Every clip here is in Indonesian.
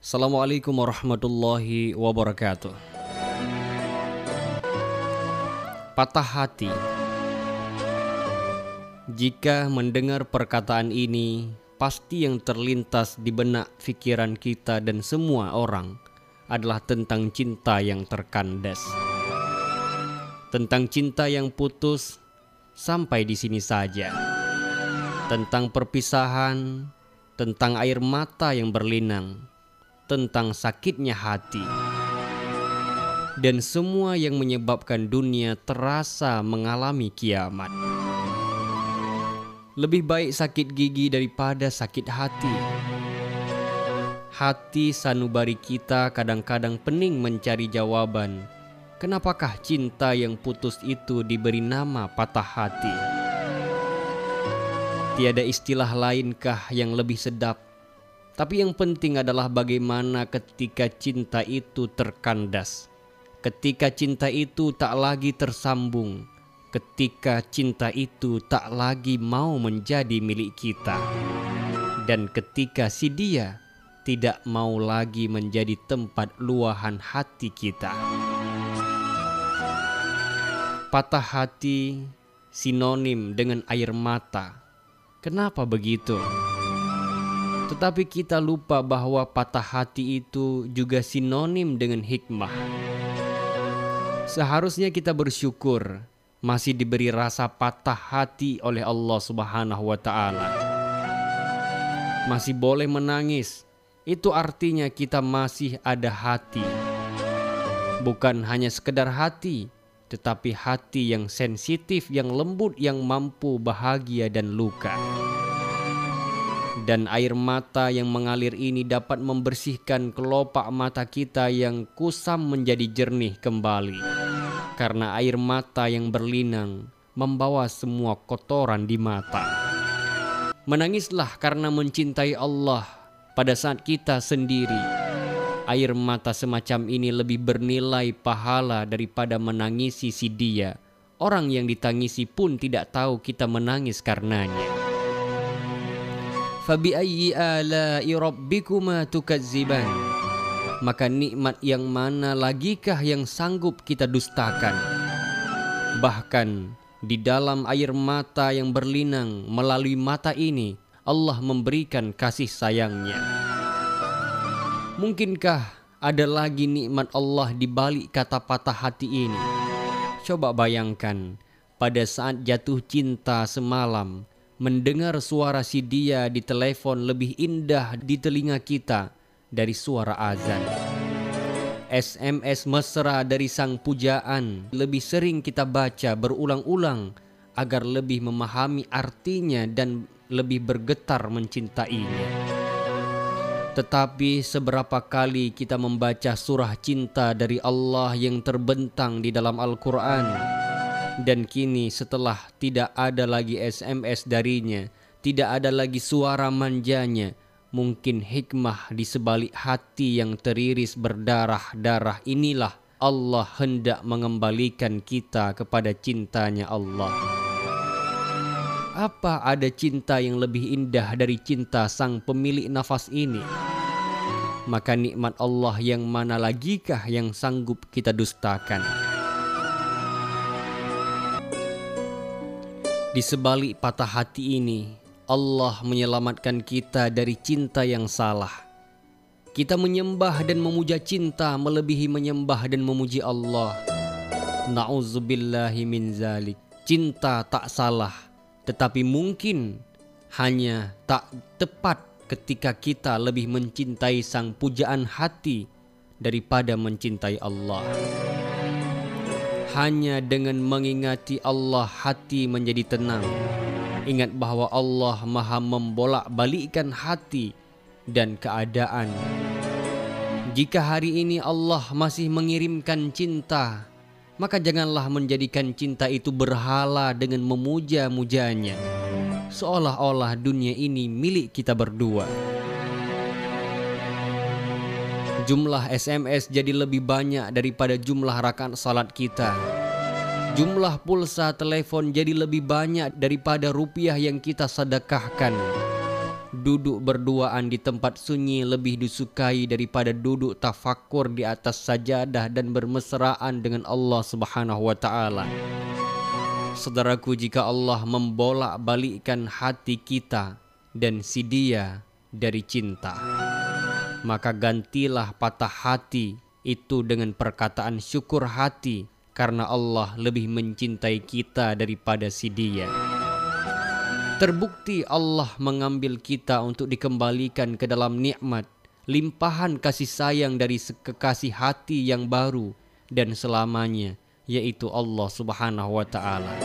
Assalamualaikum warahmatullahi wabarakatuh. Patah hati. Jika mendengar perkataan ini, pasti yang terlintas di benak pikiran kita dan semua orang adalah tentang cinta yang terkandas. Tentang cinta yang putus sampai di sini saja. Tentang perpisahan, tentang air mata yang berlinang tentang sakitnya hati dan semua yang menyebabkan dunia terasa mengalami kiamat. Lebih baik sakit gigi daripada sakit hati. Hati sanubari kita kadang-kadang pening mencari jawaban. Kenapakah cinta yang putus itu diberi nama patah hati? Tiada istilah lainkah yang lebih sedap tapi yang penting adalah bagaimana ketika cinta itu terkandas, ketika cinta itu tak lagi tersambung, ketika cinta itu tak lagi mau menjadi milik kita, dan ketika si dia tidak mau lagi menjadi tempat luahan hati kita. Patah hati sinonim dengan air mata. Kenapa begitu? Tetapi kita lupa bahwa patah hati itu juga sinonim dengan hikmah. Seharusnya kita bersyukur masih diberi rasa patah hati oleh Allah Subhanahu wa taala. Masih boleh menangis. Itu artinya kita masih ada hati. Bukan hanya sekedar hati, tetapi hati yang sensitif, yang lembut, yang mampu bahagia dan luka dan air mata yang mengalir ini dapat membersihkan kelopak mata kita yang kusam menjadi jernih kembali. Karena air mata yang berlinang membawa semua kotoran di mata. Menangislah karena mencintai Allah pada saat kita sendiri. Air mata semacam ini lebih bernilai pahala daripada menangisi si dia. Orang yang ditangisi pun tidak tahu kita menangis karenanya. Fabi'ayyi ala'i rabbikuma Maka nikmat yang mana lagikah yang sanggup kita dustakan? Bahkan di dalam air mata yang berlinang melalui mata ini Allah memberikan kasih sayangnya. Mungkinkah ada lagi nikmat Allah di balik kata patah hati ini? Coba bayangkan pada saat jatuh cinta semalam mendengar suara si dia di telepon lebih indah di telinga kita dari suara azan. SMS mesra dari sang pujaan lebih sering kita baca berulang-ulang agar lebih memahami artinya dan lebih bergetar mencintainya. Tetapi seberapa kali kita membaca surah cinta dari Allah yang terbentang di dalam Al-Quran dan kini setelah tidak ada lagi SMS darinya, tidak ada lagi suara manjanya, mungkin hikmah di sebalik hati yang teriris berdarah-darah inilah Allah hendak mengembalikan kita kepada cintanya Allah. Apa ada cinta yang lebih indah dari cinta sang pemilik nafas ini? Maka nikmat Allah yang mana lagikah yang sanggup kita dustakan? Di sebalik patah hati ini, Allah menyelamatkan kita dari cinta yang salah. Kita menyembah dan memuja cinta melebihi menyembah dan memuji Allah. Nauzubillahi min zalik. Cinta tak salah, tetapi mungkin hanya tak tepat ketika kita lebih mencintai sang pujaan hati daripada mencintai Allah. Hanya dengan mengingati Allah hati menjadi tenang. Ingat bahwa Allah maha membolak-balikkan hati dan keadaan. Jika hari ini Allah masih mengirimkan cinta, maka janganlah menjadikan cinta itu berhala dengan memuja-mujanya. Seolah-olah dunia ini milik kita berdua. Jumlah SMS jadi lebih banyak daripada jumlah rakaat salat kita. Jumlah pulsa telepon jadi lebih banyak daripada rupiah yang kita sedekahkan. Duduk berduaan di tempat sunyi lebih disukai daripada duduk tafakur di atas sajadah dan bermesraan dengan Allah Subhanahu wa taala. Saudaraku, jika Allah membolak-balikkan hati kita dan si dia dari cinta, maka gantilah patah hati itu dengan perkataan syukur hati karena Allah lebih mencintai kita daripada si dia. Terbukti Allah mengambil kita untuk dikembalikan ke dalam nikmat, limpahan kasih sayang dari kekasih hati yang baru dan selamanya, yaitu Allah Subhanahu wa taala.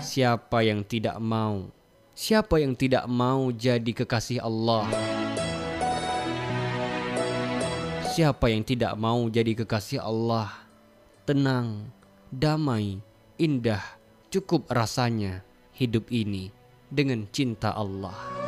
Siapa yang tidak mau? Siapa yang tidak mau jadi kekasih Allah? Siapa yang tidak mau jadi kekasih Allah? Tenang, damai, indah, cukup rasanya hidup ini dengan cinta Allah.